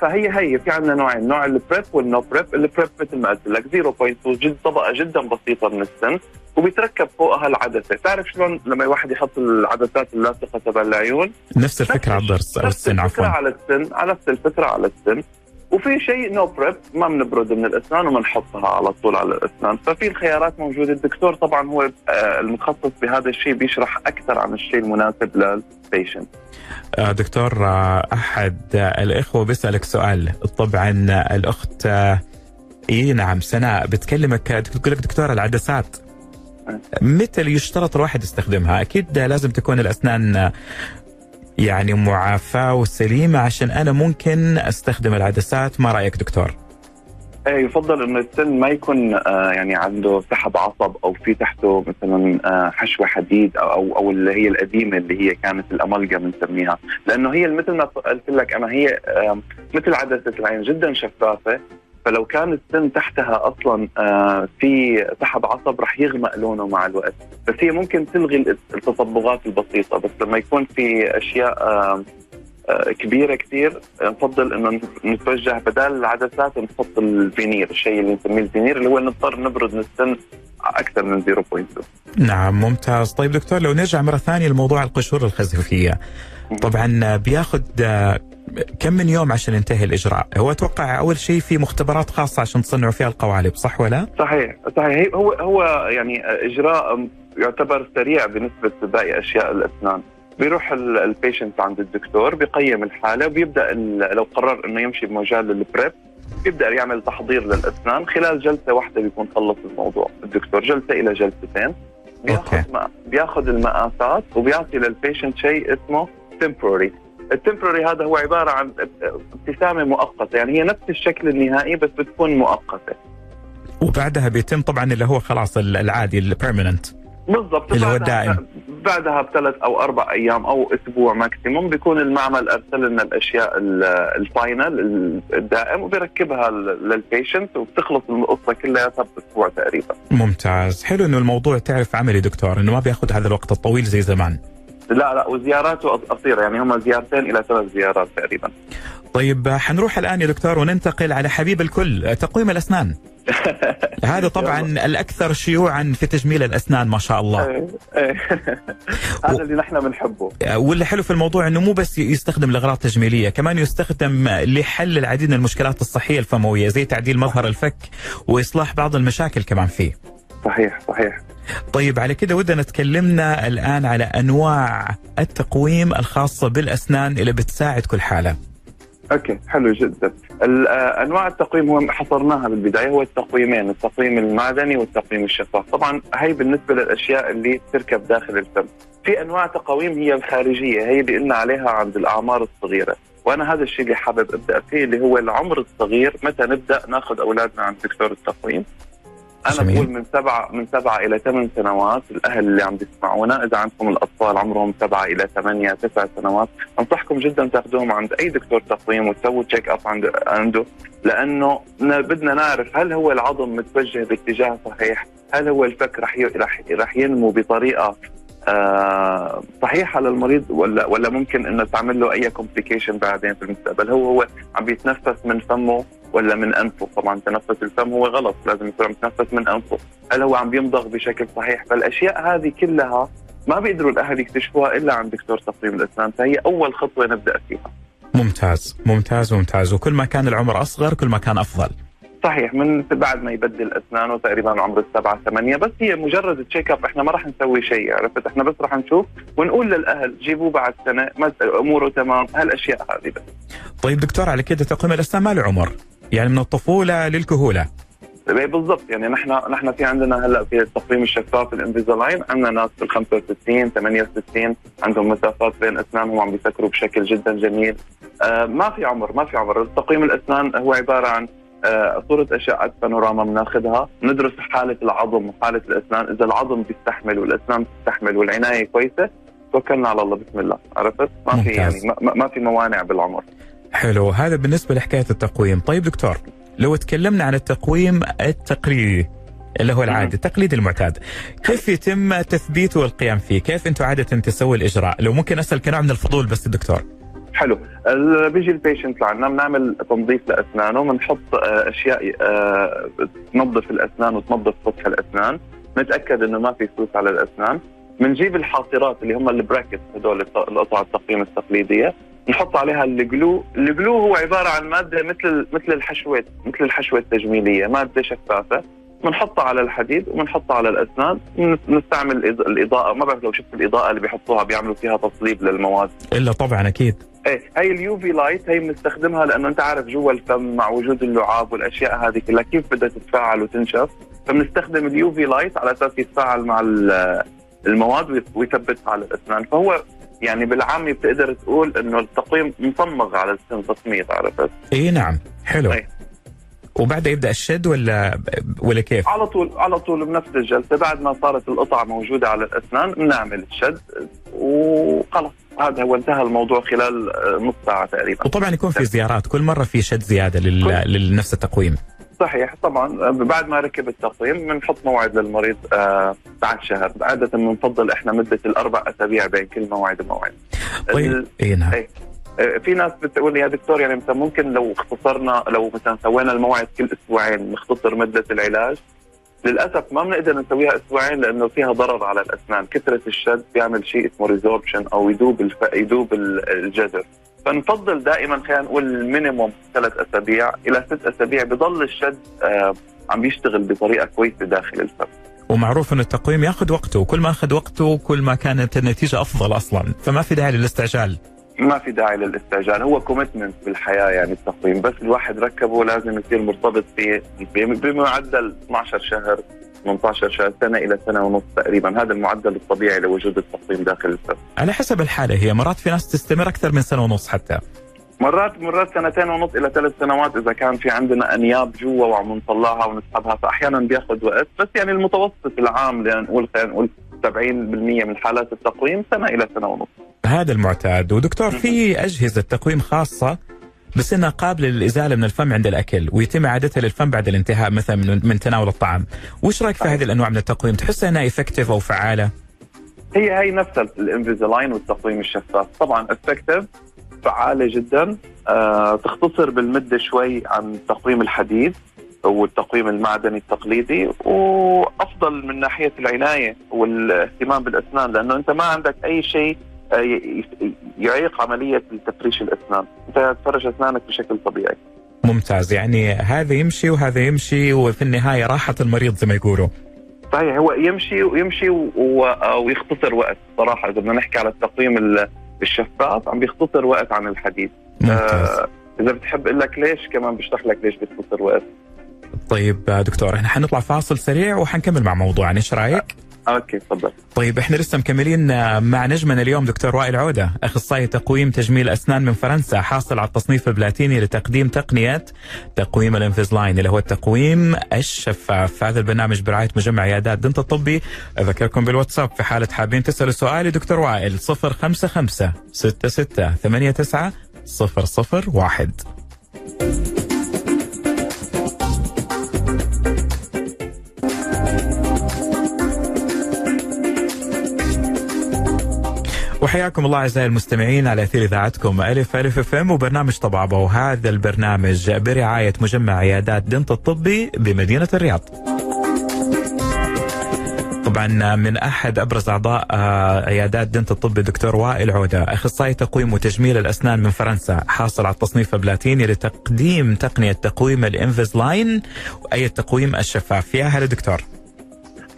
فهي هي في عندنا نوعين. نوع ال prep وال no prep ال prep مثل ما قلت لك 0.2 جد طبقة جدا بسيطة من السن وبيتركب فوقها العدسة. تعرف شلون لما الواحد يحط العدسات اللاصقة تبع العيون؟ نفس الفكرة على الضرس أو السن عفوا. على السن على نفس الفكرة على السن. وفي شيء no prep ما بنبرد من الأسنان وبنحطها على طول على الأسنان. ففي الخيارات موجودة. الدكتور طبعا هو آه، المتخصص بهذا الشيء بيشرح أكثر عن الشيء المناسب لل patient آه، دكتور آه، أحد الإخوة بيسألك سؤال. طبعا الأخت اي نعم سناء بتكلمك تقول لك دكتور العدسات. متى يشترط الواحد يستخدمها؟ أكيد لازم تكون الأسنان يعني معافاه وسليمه عشان أنا ممكن أستخدم العدسات، ما رأيك دكتور؟ إيه يفضل إنه السن ما يكون آه يعني عنده سحب عصب أو في تحته مثلا آه حشوة حديد أو أو, اللي هي القديمه اللي هي كانت الاملجا بنسميها، لأنه هي مثل ما قلت لك أنا هي مثل عدسة العين جدا شفافة فلو كان السن تحتها أصلا آه في سحب عصب رح يغمق لونه مع الوقت. بس هي ممكن تلغي التصبغات البسيطة. بس لما يكون في أشياء آه آه كبيرة كثير نفضل إنه نتوجه بدل العدسات نحط الفينير الشيء اللي نسميه الفينير اللي هو نضطر نبرد من السن أكثر من 0.2 نعم ممتاز. طيب دكتور لو نرجع مرة ثانية لموضوع القشور الخزفية. طبعا بياخذ كم من يوم عشان ينتهي الإجراء؟ هو أتوقع أول شيء في مختبرات خاصة عشان تصنعوا فيها القوالب صح ولا؟ صحيح صحيح هو هو يعني إجراء يعتبر سريع بالنسبة لباقي أشياء الأسنان. بيروح ال patient عند الدكتور بيقيم الحالة وبيبدأ لو قرر إنه يمشي بمجال ال prep بيبدأ يعمل تحضير للأسنان خلال جلسة واحدة بيكون خلص الموضوع الدكتور جلسة إلى جلستين بياخذ بياخذ المقاسات وبيعطي لل patient شيء اسمه temporary ال temporary هذا هو عبارة عن ابتسامة مؤقتة يعني هي نفس الشكل النهائي بس بتكون مؤقتة. وبعدها بيتم طبعا اللي هو خلاص العادي ال permanent بالضبط. اللي هو الدائم بعدها بثلاث أو أربع أيام أو أسبوع maximum بيكون المعمل أرسل لنا الأشياء ال final الدائم وبيركبها لل patient وبتخلص القصة كلياتها بأسبوع تقريبا. ممتاز. حلو إنه الموضوع تعرف عملي دكتور إنه ما بياخذ هذا الوقت الطويل زي زمان. لا لا وزياراته قصيره يعني هم زيارتين إلى ثلاث زيارات تقريبا. طيب حنروح الآن يا دكتور وننتقل على حبيب الكل تقويم الأسنان. هذا طبعا الأكثر شيوعا في تجميل الأسنان ما شاء الله. إيه، إيه. هذا اللي نحن بنحبه. واللي حلو في الموضوع إنه مو بس يستخدم لاغراض تجميليه كمان يستخدم لحل العديد من المشكلات الصحية الفموية زي تعديل مظهر الفك وإصلاح بعض المشاكل كمان فيه. صحيح صحيح. طيب على كده ودنا تكلمنا الآن على أنواع التقويم الخاصة بالأسنان اللي بتساعد كل حالة. أوكي حلو جدا. أنواع التقويم هو حصرناها بالبداية هو التقويمين التقويم المعدني والتقويم الشفاف. طبعا هي بالنسبة للأشياء اللي تركب داخل الفم. في أنواع تقويم هي الخارجية هي اللي قلنا عليها عند الأعمار الصغيرة. وأنا هذا الشيء اللي حابب أبدأ فيه اللي هو العمر الصغير. متى نبدأ ناخذ أولادنا عند دكتور التقويم؟ أنا جميل. بقول من سبعة من سبعة إلى ثمان سنوات الأهل اللي عم بيسمعونا إذا عندكم الأطفال عمرهم سبعة إلى ثمانية تسع سنوات أنصحكم جدا تاخذوهم عند أي دكتور تقويم وتسووا check up عنده عنده لأنه بدنا نعرف هل هو العظم متوجه باتجاه صحيح؟ هل هو الفك رح رح رح ينمو بطريقة آه صحيحة للمريض ولا ولا ممكن إنه تعمل له أي complication بعدين في المستقبل هو هو عم بيتنفس من فمه ولا من أنفه. طبعا تنفس الفم هو غلط لازم يكون عم يتنفس من أنفه. هل هو عم بيمضغ بشكل صحيح؟ فالأشياء هذه كلها ما بيقدروا الأهل يكتشفوها إلا عند دكتور تقويم الإسنان. فهي أول خطوة نبدأ فيها. ممتاز ممتاز ممتاز. وكل ما كان العمر أصغر كل ما كان أفضل. صحيح من بعد ما يبدل أسنانه تقريبا عمر السبعة ثمانية بس هي مجرد تشيك اب إحنا ما راح نسوي شيء عرفت؟ إحنا بس راح نشوف ونقول للأهل جيبوه بعد سنة أموره تمام هالأشياء هذه بس. طيب دكتور على كده تقويم الأسنان ما له عمر يعني من الطفولة للكهولة. إيه، بالضبط يعني نحن نحن في عندنا هلأ في التقويم الشفاف الانفيزالاين عندنا ناس بال 65 68 عندهم مسافات بين أسنانهم عم بيسكروا بشكل جدا جميل. آه ما في عمر ما في عمر. تقويم الأسنان هو عبارة عن آه صورة أشعة بانوراما بناخذها ندرس حالة العظم وحالة الأسنان. إذا العظم بيستحمل والأسنان بتستحمل والعناية كويسة توكلنا على الله. بسم الله. عرفت؟ ما في يعني ما, ما في موانع بالعمر. حلو. هذا بالنسبة لحكاية التقويم. طيب دكتور لو تكلمنا عن التقويم التقليدي اللي هو العادي التقليد المعتاد كيف يتم تثبيته والقيام فيه؟ كيف أنتم عادة تسوي الإجراء؟ لو ممكن اسال كنوع من الفضول بس الدكتور حلو. بيجي البيشنت لعنا بنعمل تنظيف لأسنانه بنحط آه، أشياء آه، تنظف الأسنان وتنظف سطح الأسنان. نتأكد إنه ما في سوس على الأسنان. بنجيب الحاصرات اللي هم ال bracket هدول القطع التقويم التقليدية. نحط عليها ال glue، ال glue هو عبارة عن مادة مثل مثل الحشوة مثل الحشوة التجميلية، مادة شفافة. بنحطها على الحديد وبنحطها على الأسنان. نستعمل الإضاءة. ما بعرف لو شفت الإضاءة اللي بيحطوها بيعملوا فيها تصليب للمواد. إلا طبعا أكيد. إيه هي ال UV light هي بنستخدمها لأنه أنت عارف جوا الفم مع وجود اللعاب والأشياء هذه كلها كيف بدها تتفاعل وتنشف فبنستخدم ال UV light على أساس يتفاعل مع المواد ويثبتها على الاسنان فهو يعني بالعامي بتقدر تقول إنه التقويم مصمغ على السن تصميغ عرفت؟ إي نعم حلو أي. وبعدها يبدأ الشد ولا ولا كيف؟ على طول على طول بنفس الجلسة بعد ما صارت القطع موجودة على الأسنان بنعمل الشد وخلص هذا هو انتهى الموضوع خلال نص ساعة تقريبا. وطبعا يكون في زيارات كل مرة في شد زيادة لنفس التقويم. صحيح طبعا. بعد ما ركب التقويم بنحط موعد للمريض آه بعد شهر. عادة بنفضل إحنا مدة الأربع أسابيع بين كل موعد وموعد. طيب اي نعم. إيه. في ناس بتقول لي يا دكتور يعني مثلا ممكن لو اختصرنا لو مثلا سوينا الموعد كل أسبوعين نختصر مدة العلاج؟ للأسف ما بنقدر نسويها أسبوعين لأنه فيها ضرر على الأسنان، كثرة الشد بيعمل شيء اسمه resorption أو يذوب الف... يذوب الجذر، فنفضل دائما خلينا نقول minimum ثلاث أسابيع إلى ست أسابيع. بضل الشد آه عم بيشتغل بطريقة كويسة داخل الفم. ومعروف إن التقويم ياخذ وقته. وكل ما أخذ وقته كل ما كانت النتيجة أفضل أصلا. فما في داعي للاستعجال. ما في داعي للاستعجال هو commitment بالحياة يعني التقويم بس الواحد ركبه لازم يصير مرتبط فيه بمعدل 12 شهر 18 شهر سنة إلى سنة ونص تقريبا هذا المعدل الطبيعي لوجود التقويم داخل الفم على حسب الحالة هي مرات في ناس تستمر أكثر من سنة ونص حتى. مرات مرات سنتين ونص إلى ثلاث سنوات إذا كان في عندنا أنياب جوا وعم نطلعها ونسحبها فاحيانا بياخذ وقت. بس يعني المتوسط العام لنقول خلينا نقول 70% من حالات التقويم سنة إلى سنة ونص. هذا المعتاد. ودكتور في أجهزة تقويم خاصة بس إنها قابلة للإزالة من الفم عند الأكل ويتم إعادتها للفم بعد الانتهاء مثلا من, من تناول الطعام، وش رأيك في هذه الأنواع من التقويم؟ تحس إنها effective أو فعالة؟ هي هي نفسها ال Invisalign والتقويم الشفاف، طبعا effective فعالة جدا. آه تختصر بالمدة شوي عن تقويم الحديد والتقويم المعدني التقليدي وأفضل من ناحية العناية والاهتمام بالأسنان لأنه أنت ما عندك أي شيء يعيق عملية تفريش الأسنان، انت تفرش أسنانك بشكل طبيعي. ممتاز يعني هذا يمشي وهذا يمشي وفي النهاية راحه المريض زي ما يقولوا. صحيح هو يمشي ويمشي ويختصر وقت صراحة إذا بدنا نحكي على التقويم الشفاف عم بيختصر وقت عن الحديد. ممتاز. آه إذا بتحب أقول لك ليش كمان بشرح لك ليش بيختصر وقت. طيب دكتور إحنا حنطلع فاصل سريع وحنكمل مع موضوعنا إيش رأيك؟ أوكي تفضل. طيب إحنا لسه مكملين مع نجمنا اليوم دكتور وائل عودة أخصائي تقويم تجميل أسنان من فرنسا حاصل على التصنيف البلاتيني لتقديم تقنيه تقويم ال Invisalign اللي هو التقويم الشفاف. هذا البرنامج برعاية مجمع عيادات دنت الطبي. أذكركم بالواتساب في حالة حابين تسألوا سؤال لدكتور وائل 055 66 89 001 وحياكم الله أعزائي المستمعين على أثير إذاعتكم ألف ألف FM وبرنامج طبعبه وهذا البرنامج برعاية مجمع عيادات دنت الطبي بمدينة الرياض. طبعا من أحد أبرز أعضاء آه، عيادات دنت الطبي دكتور وائل عودة. أخصائي تقويم وتجميل الأسنان من فرنسا. حاصل على التصنيف البلاتيني لتقديم تقنية تقويم ال Invisalign أي التقويم الشفاف. يا هلا دكتور.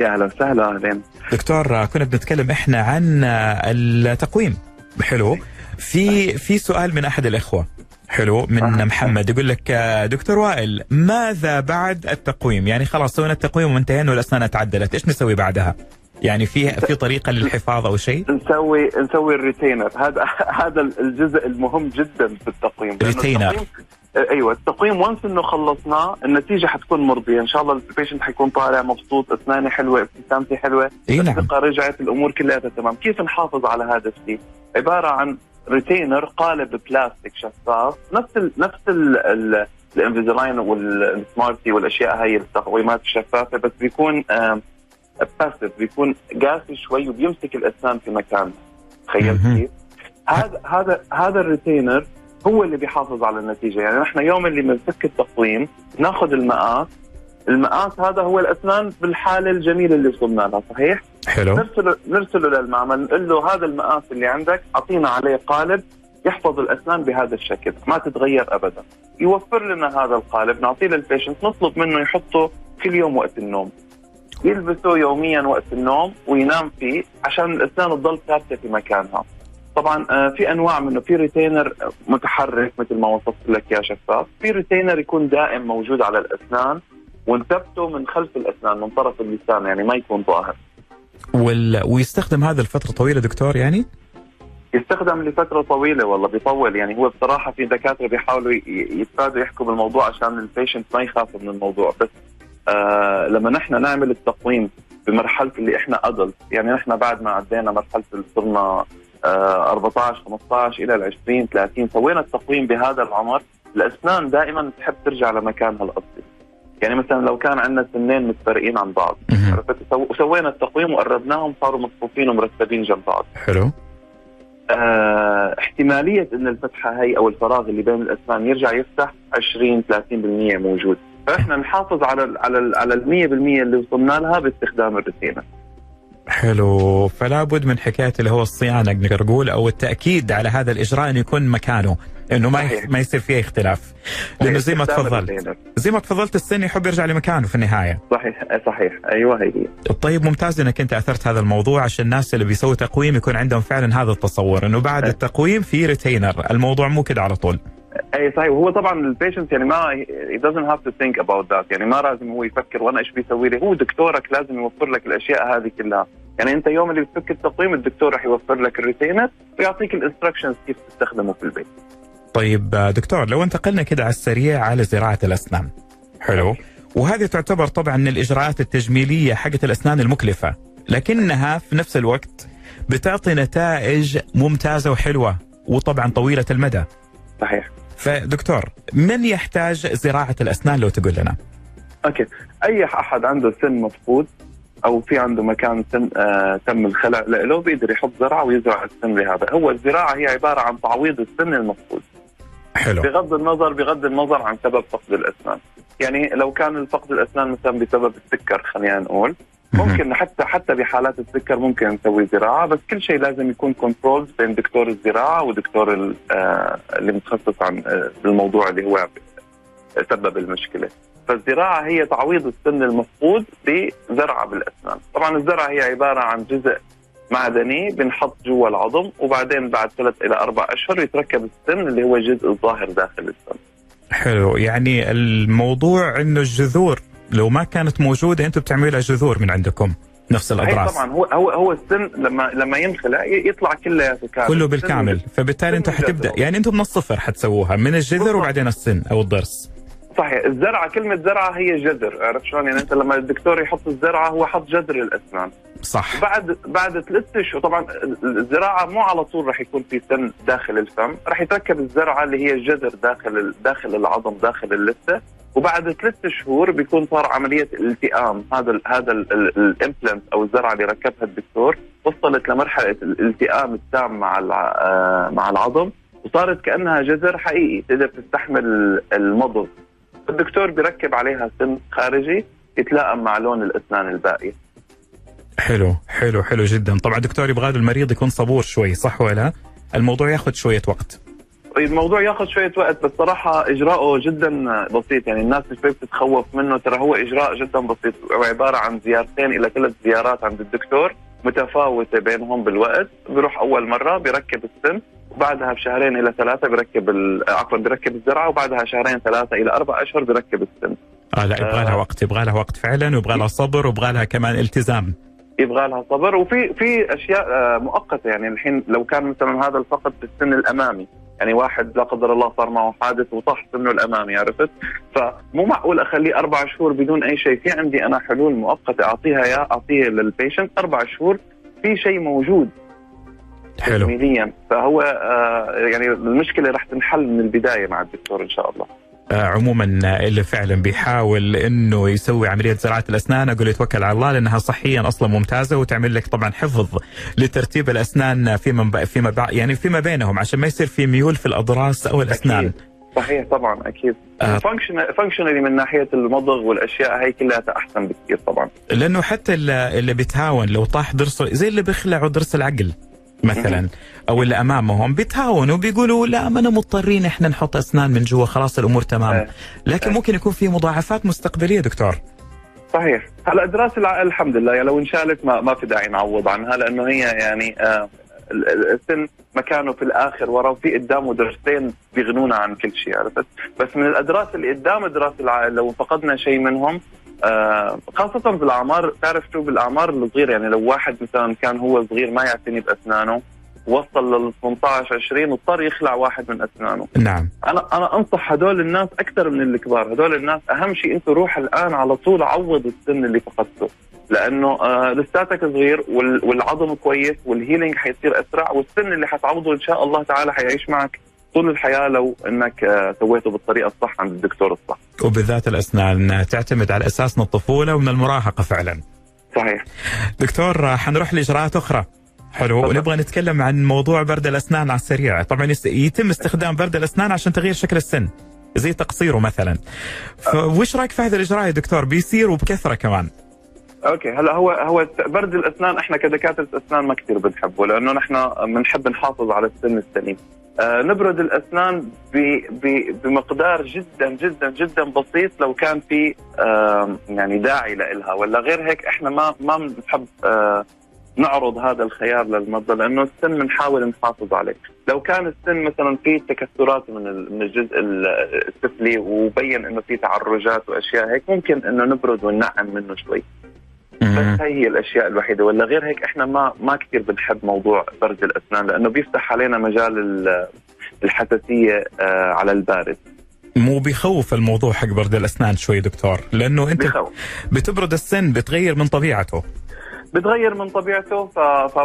يا أهلا وسهلا أهلين. دكتور كنا بنتكلم إحنا عن التقويم. حلو. في في سؤال من أحد الإخوة. حلو من. محمد. يقول لك دكتور وائل ماذا بعد التقويم؟ يعني خلاص سوينا التقويم وانتهينا والأسنان تعدلت. إيش نسوي بعدها؟ يعني في في طريقة للحفاظ أو شيء؟ نسوي نسوي ال retainer. هذا هذا الجزء المهم جدا في التقويم. retainer. أيوه التقويم once إنه خلصناه النتيجة حتكون مرضية. إن شاء الله ال patient حيكون طالع مبسوط اسناني حلوة ابتسامتي حلوة إي نعم. رجعت الأمور كلها تمام. كيف نحافظ على هذا الشيء؟ عبارة عن retainer قالب بلاستيك شفاف نفس ال نفس ال ال Invisalign وال Smartee والأشياء هاي التقويمات الشفافة بس بيكون باسف بيكون قاسي شوي وبيمسك الأسنان في مكانها تخيل كيف؟ هذا هذا هذا الريتينر هو اللي بيحافظ على النتيجة. يعني نحن يوم اللي بنفك التقويم ناخذ المقاس المقاس هذا هو الأسنان بالحالة الجميلة اللي وصلنا لها صحيح؟ حلو. نرسله نرسله للمعمل نقول له هذا المقاس اللي عندك أعطينا عليه قالب يحفظ الأسنان بهذا الشكل ما تتغير ابدا. يوفر لنا هذا القالب نعطيه للبيشنت نطلب منه يحطه كل يوم وقت النوم. يلبسه يوميا وقت النوم وينام فيه عشان الأسنان تضل ثابتة في مكانها. طبعا آه، في أنواع منه في retainer متحرك مثل ما وصفت لك يا شفاف. في retainer يكون دائم موجود على الأسنان ونثبته من خلف الأسنان من طرف اللسان يعني ما يكون ظاهر. وال... ويستخدم هذا لفترة طويلة دكتور يعني؟ يستخدم لفترة طويلة والله بيطول. يعني هو بصراحة في دكاترة بيحاولوا يتفادوا يحكوا بالموضوع عشان ال patient ما يخافوا من الموضوع. بس آه لما نحن نعمل التقويم بمرحلة اللي إحنا ادلت يعني نحن بعد ما عدينا مرحلة صرنا 14 15 إلى ال 20 30 سوينا التقويم بهذا العمر. الأسنان دائما تحب ترجع لمكانها الاصلي يعني مثلا لو كان عندنا سنين متفرقين عن بعض. عرفت؟ وسوينا التقويم وقربناهم صاروا مصفوفين ومرتبين جنب بعض. حلو. آه احتمالية إن الفتحة هي أو الفراغ اللي بين الأسنان يرجع يفتح 20 30% موجود. فإحنا نحافظ على ال على ال على ال 100% اللي وصلنا لها باستخدام الريتينا حلو. فلا بد من حكاية اللي هو الصيانة نقدر نقول أو التأكيد على هذا الإجراء انه يكون مكانه إنه ما. ما يصير فيه اختلاف. لأنه زي ما تفضلت. زي ما تفضلت السن يحب يرجع لمكانه في النهاية. صحيح صحيح. أيوه هي طيب ممتاز إنك أنت أثرت هذا الموضوع عشان الناس اللي بيسووا تقويم يكون عندهم فعلا هذا التصور إنه بعد. التقويم في ريتينر الموضوع مو كده على طول. أي صحيح. وهو طبعا ال patient يعني ما he doesn't have to think about that. يعني ما لازم هو يفكر وأنا إيش بيسوي لي. هو دكتورك لازم يوفر لك الأشياء هذه كلها. يعني أنت يوم اللي بتفك التقويم الدكتور رح يوفر لك ال retainer ويعطيك ال instructions كيف تستخدمه في البيت. طيب دكتور لو انتقلنا كده على السريع على زراعة الأسنان. حلو. وهذه تعتبر طبعا من الإجراءات التجميلية حقت الأسنان المكلفة. لكنها في نفس الوقت بتعطي نتائج ممتازة وحلوة وطبعا طويلة المدى. صحيح. فدكتور من يحتاج زراعة الأسنان لو تقول لنا؟ okay. أي أحد عنده سن مفقود أو في عنده مكان تم آه تم الخلع له بيقدر يحط زرعه ويزرع السن لهذا هو الزراعة هي عبارة عن تعويض السن المفقود. حلو. بغض النظر بغض النظر عن سبب فقد الأسنان. يعني لو كان فقد الأسنان مثلا بسبب السكر خلينا نقول ممكن حتى حتى بحالات السكر ممكن نسوي زراعة بس كل شيء لازم يكون control بين دكتور الزراعة ودكتور آه اللي متخصص عن آه الموضوع اللي هو سبب المشكلة. فالزراعة هي تعويض السن المفقود بزرعة بالأسنان. طبعا الزرعة هي عبارة عن جزء معدني بنحط جوا العظم وبعدين بعد ثلاث إلى أربع أشهر يتركب السن اللي هو الجزء الظاهر داخل السن. حلو. يعني الموضوع إنه الجذور لو ما كانت موجودة أنتم بتعملوا لها جذور من عندكم نفس الأضراس. طبعا. هو هو هو السن لما لما ينخلع يطلع كلياته كامل. كله بالكامل. فبالتالي انت حتبدأ. يعني أنتم من الصفر حتسووها من الجذر وبعدين السن أو الضرس. صحيح. الزرعة كلمة زرعة هي جذر عرفت شلون؟ يعني أنت لما الدكتور يحط الزرعة هو حط جذر الأسنان. صح. بعد بعد ثلاث أشهر طبعا الزراعة مو على طول راح يكون في سن داخل الفم. راح يتركب الزرعة اللي هي الجذر داخل داخل العظم داخل اللثة. وبعد ثلاث شهور بيكون صار عملية التئام هذا ال هذا الإمبلنت أو الزرعة اللي ركبها الدكتور وصلت لمرحلة الالتئام التام مع آه، مع العظم وصارت كأنها جذر حقيقي تقدر تستحمل المضغ. الدكتور بيركب عليها سن خارجي يتلائم مع لون الأسنان الباقية. حلو حلو حلو جدا. طبعا دكتور يبغى المريض يكون صبور شوي صح ولا؟ الموضوع ياخذ شوية وقت. الموضوع ياخذ شوية وقت بس صراحة اجراءه جدا بسيط. يعني الناس شوي بتتخوف منه ترى هو إجراء جدا بسيط. وعباره عن زيارتين إلى ثلاث زيارات عند الدكتور متفاوتة بينهم بالوقت. بيروح أول مرة بيركب السن وبعدها بشهرين إلى ثلاثة بيركب عفوا بيركب الزرعه وبعدها شهرين ثلاثة إلى أربع أشهر بيركب السن. آه لا يبغى لها وقت يبغى لها وقت فعلا ويبغى لها صبر ويبغى لها كمان التزام. يبغى لها صبر. وفي في أشياء آه، مؤقتة. يعني الحين لو كان مثلا هذا الفقد في السن الأمامي يعني واحد لا قدر الله صار معه حادث وطاح سنه الأمامي عرفت؟ فمو معقول أخليه أربع شهور بدون أي شيء. في عندي أنا حلول مؤقتة أعطيها يا اعطيها للبيشنت أربع شهور في شيء موجود حلو. تجميليا فهو آه يعني المشكلة راح تنحل من البداية مع الدكتور إن شاء الله. عموما اللي فعلا بيحاول إنه يسوي عملية زراعة الأسنان. أقول يتوكل على الله لأنها صحيا أصلا ممتازة وتعمل لك طبعا حفظ لترتيب الأسنان فيما فيما يعني فيما بينهم عشان ما يصير في ميول في الأضراس أو الأسنان. أكيد. صحيح طبعا أكيد. آه. فانكشنالي من ناحية المضغ والأشياء هي كلها أحسن بكثير طبعا. لأنه حتى اللي اللي بيتهاون لو طاح ضرسه زي اللي بيخلعوا ضرس العقل. مثلا أو اللي أمامهم بيتهاونوا بيقولوا لا ما أنا مضطرين إحنا نحط أسنان من جوا خلاص الأمور تمام آه. لكن آه. ممكن يكون في مضاعفات مستقبلية دكتور صحيح هلا ادراس العقل الحمد لله يعني لو انشالت ما, ما في داعي نعوض عنها لأنه هي يعني آه ال- ال- السن مكانه في الآخر ورا وفي قدامه درسين بيغنونا عن كل شيء عرفت بس من الأدراس اللي قدام ادراس العقل لو فقدنا شيء منهم آه خاصة بالأعمار تعرف شو بالأعمار الصغيرة؟ يعني لو واحد مثلا كان هو صغير ما يعتني بأسنانه وصل لل 18 20 واضطر يخلع واحد من أسنانه. نعم. أنا أنا أنصح هدول الناس أكثر من الكبار. هدول الناس أهم شيء انت روح الآن على طول عوض السن اللي فقدته. لأنه آه لساتك صغير وال- والعظم كويس والهيلينج حيصير أسرع والسن اللي حتعوضه إن شاء الله تعالى حيعيش معك طول الحياة لو إنك آه سويته بالطريقة الصح عند الدكتور الصح. وبالذات الأسنان تعتمد على أساس من الطفولة ومن المراهقة فعلا. صحيح. دكتور حنروح لإجراءات أخرى. حلو تفضل. ونبغى نتكلم عن موضوع برد الأسنان على السريع. طبعا يتم استخدام برد الأسنان عشان تغيير شكل السن زي تقصيره مثلا. فوش رأيك في هذا الإجراء يا دكتور؟ بيصير وبكثرة كمان. أوكي هلا هو هو برد الأسنان إحنا كدكاترة أسنان ما كثير بنحبه لأنه نحن بنحب نحافظ على السن السليم. آه نبرد الأسنان بمقدار جدا جدا جدا بسيط لو كان في يعني داعي لإلها ولا غير هيك إحنا ما ما بنحب آه نعرض هذا الخيار للمرضى لأنه السن بنحاول نحافظ عليه، لو كان السن مثلا في تكسرات من من الجزء ال- السفلي وبين إنه في تعرجات وأشياء هيك ممكن إنه نبرد وننعم منه شوي. بس هي هي الأشياء الوحيدة. ولا غير هيك إحنا ما ما كثير بنحب موضوع برد الأسنان لأنه بيفتح علينا مجال ال- الحساسية آه، على البارد. مو بيخوف الموضوع حق برد الأسنان شوي دكتور؟ لأنه أنت بخوف. بتبرد السن بتغير من طبيعته. بتغير من طبيعته ف... ف...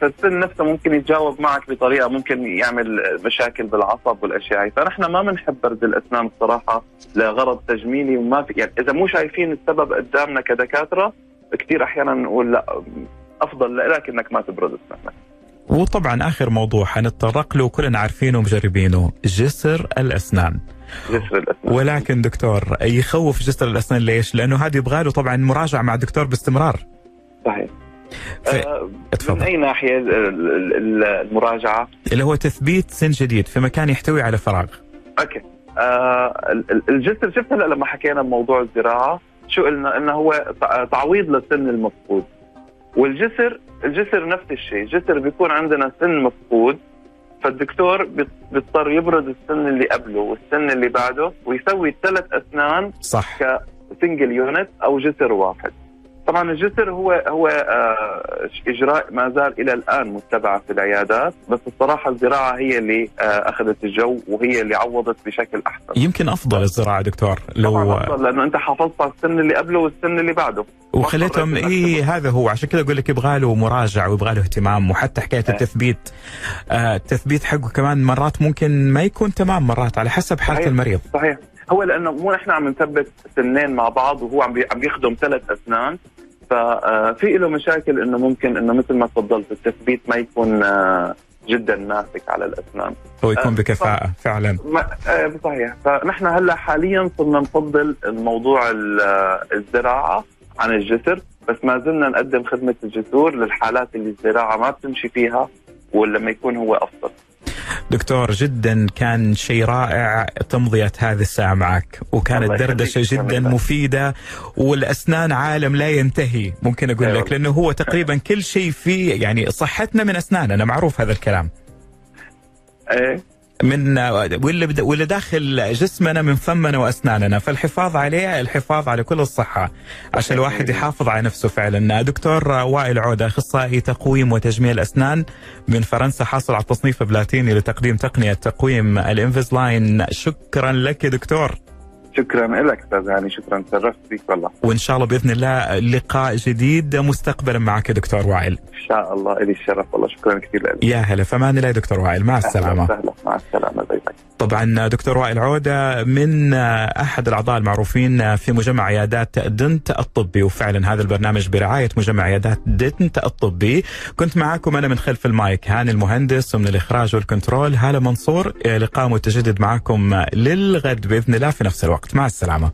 فالسن نفسه ممكن يتجاوب معك بطريقة ممكن يعمل مشاكل بالعصب والأشياء هي فنحن ما بنحب برد الأسنان الصراحه لغرض تجميلي وما في يعني إذا مو شايفين السبب قدامنا كدكاترة كثير أحيانا نقول لا أفضل لك انك ما تبرد اسنانك وطبعا آخر موضوع حنتطرق له كلنا عارفينه ومجربينه جسر الأسنان. جسر الأسنان. ولكن دكتور يخوف جسر الأسنان ليش؟ لأنه هذا يبغى له طبعا مراجعة مع الدكتور باستمرار. صحيح. ف- آه، من أي ناحية ال- ال- ال- المراجعة؟ اللي هو تثبيت سن جديد في مكان يحتوي على فراغ. أوكي. ال- الجسر شفت هلأ لما حكينا بموضوع الزراعة شو قلنا؟ إنه هو تع- تعويض للسن المفقود. والجسر الجسر نفس الشيء. الجسر بيكون عندنا سن مفقود فالدكتور بيض- بيضطر يبرد السن اللي قبله والسن اللي بعده ويسوي ثلاث أسنان صح. single unit أو جسر واحد. طبعا الجسر هو هو آه إجراء ما زال إلى الآن متبع في العيادات بس الصراحة الزراعة هي اللي آه أخذت الجو وهي اللي عوضت بشكل أحسن. يمكن أفضل الزراعة دكتور لو طبعا أفضل لأنه أنت حافظت على السن اللي قبله والسن اللي بعده. وخليتهم اي هذا هو. عشان كذا أقول لك يبغى له مراجعة ويبغى له اهتمام وحتى حكاية إيه. التثبيت آه التثبيت حقه كمان مرات ممكن ما يكون تمام مرات على حسب حالة صحيح. المريض. صحيح. هو لأنه مو نحن عم نثبت سنين مع بعض وهو عم عم بيخدم ثلاث أسنان ففي له مشاكل إنه ممكن إنه مثل ما تفضلت التثبيت ما يكون آه، جدا ماسك على الأسنان. هو يكون آه، بكفاءة فعلا. ما آه، صحيح. فنحن هلأ حاليا صرنا نفضل الموضوع ال- آه، الزراعة عن الجسر بس ما زلنا نقدم خدمة الجسور للحالات اللي الزراعة ما بتمشي فيها ولما يكون هو أفضل. دكتور جدا كان شيء رائع تمضية هذه الساعة معك وكانت. دردشة جدا. مفيدة والأسنان عالم لا ينتهي ممكن أقول أيوة. لك لأنه هو تقريبا كل شيء فيه يعني صحتنا من أسناننا معروف هذا الكلام إيه من واللي واللي داخل جسمنا من فمنا وأسناننا. فالحفاظ عليه الحفاظ على كل الصحة عشان الواحد يحافظ على نفسه فعلا. دكتور وائل عودة أخصائي تقويم وتجميل اسنان من فرنسا حاصل على التصنيف بلاتيني لتقديم تقنية تقويم ال Invisalign. شكرا لك يا دكتور. شكرا لك أستاذ هاني شكرا تشرفت فيك والله. وإن شاء الله بإذن الله لقاء جديد مستقبلا معك يا دكتور وائل. إن شاء الله إلي الشرف والله شكرا كثير لك. يا هلا فمان الله يا دكتور وائل مع السلامة. وسهلا مع السلامة bye bye. طبعا دكتور وائل عودة من أحد الأعضاء المعروفين في مجمع عيادات دنت الطبي وفعلا هذا البرنامج برعاية مجمع عيادات دنت الطبي. كنت معاكم أنا من خلف المايك هاني المهندس ومن الإخراج والكنترول هالة منصور. لقاء متجدد معاكم للغد بإذن الله في نفس الوقت. مع السلامة.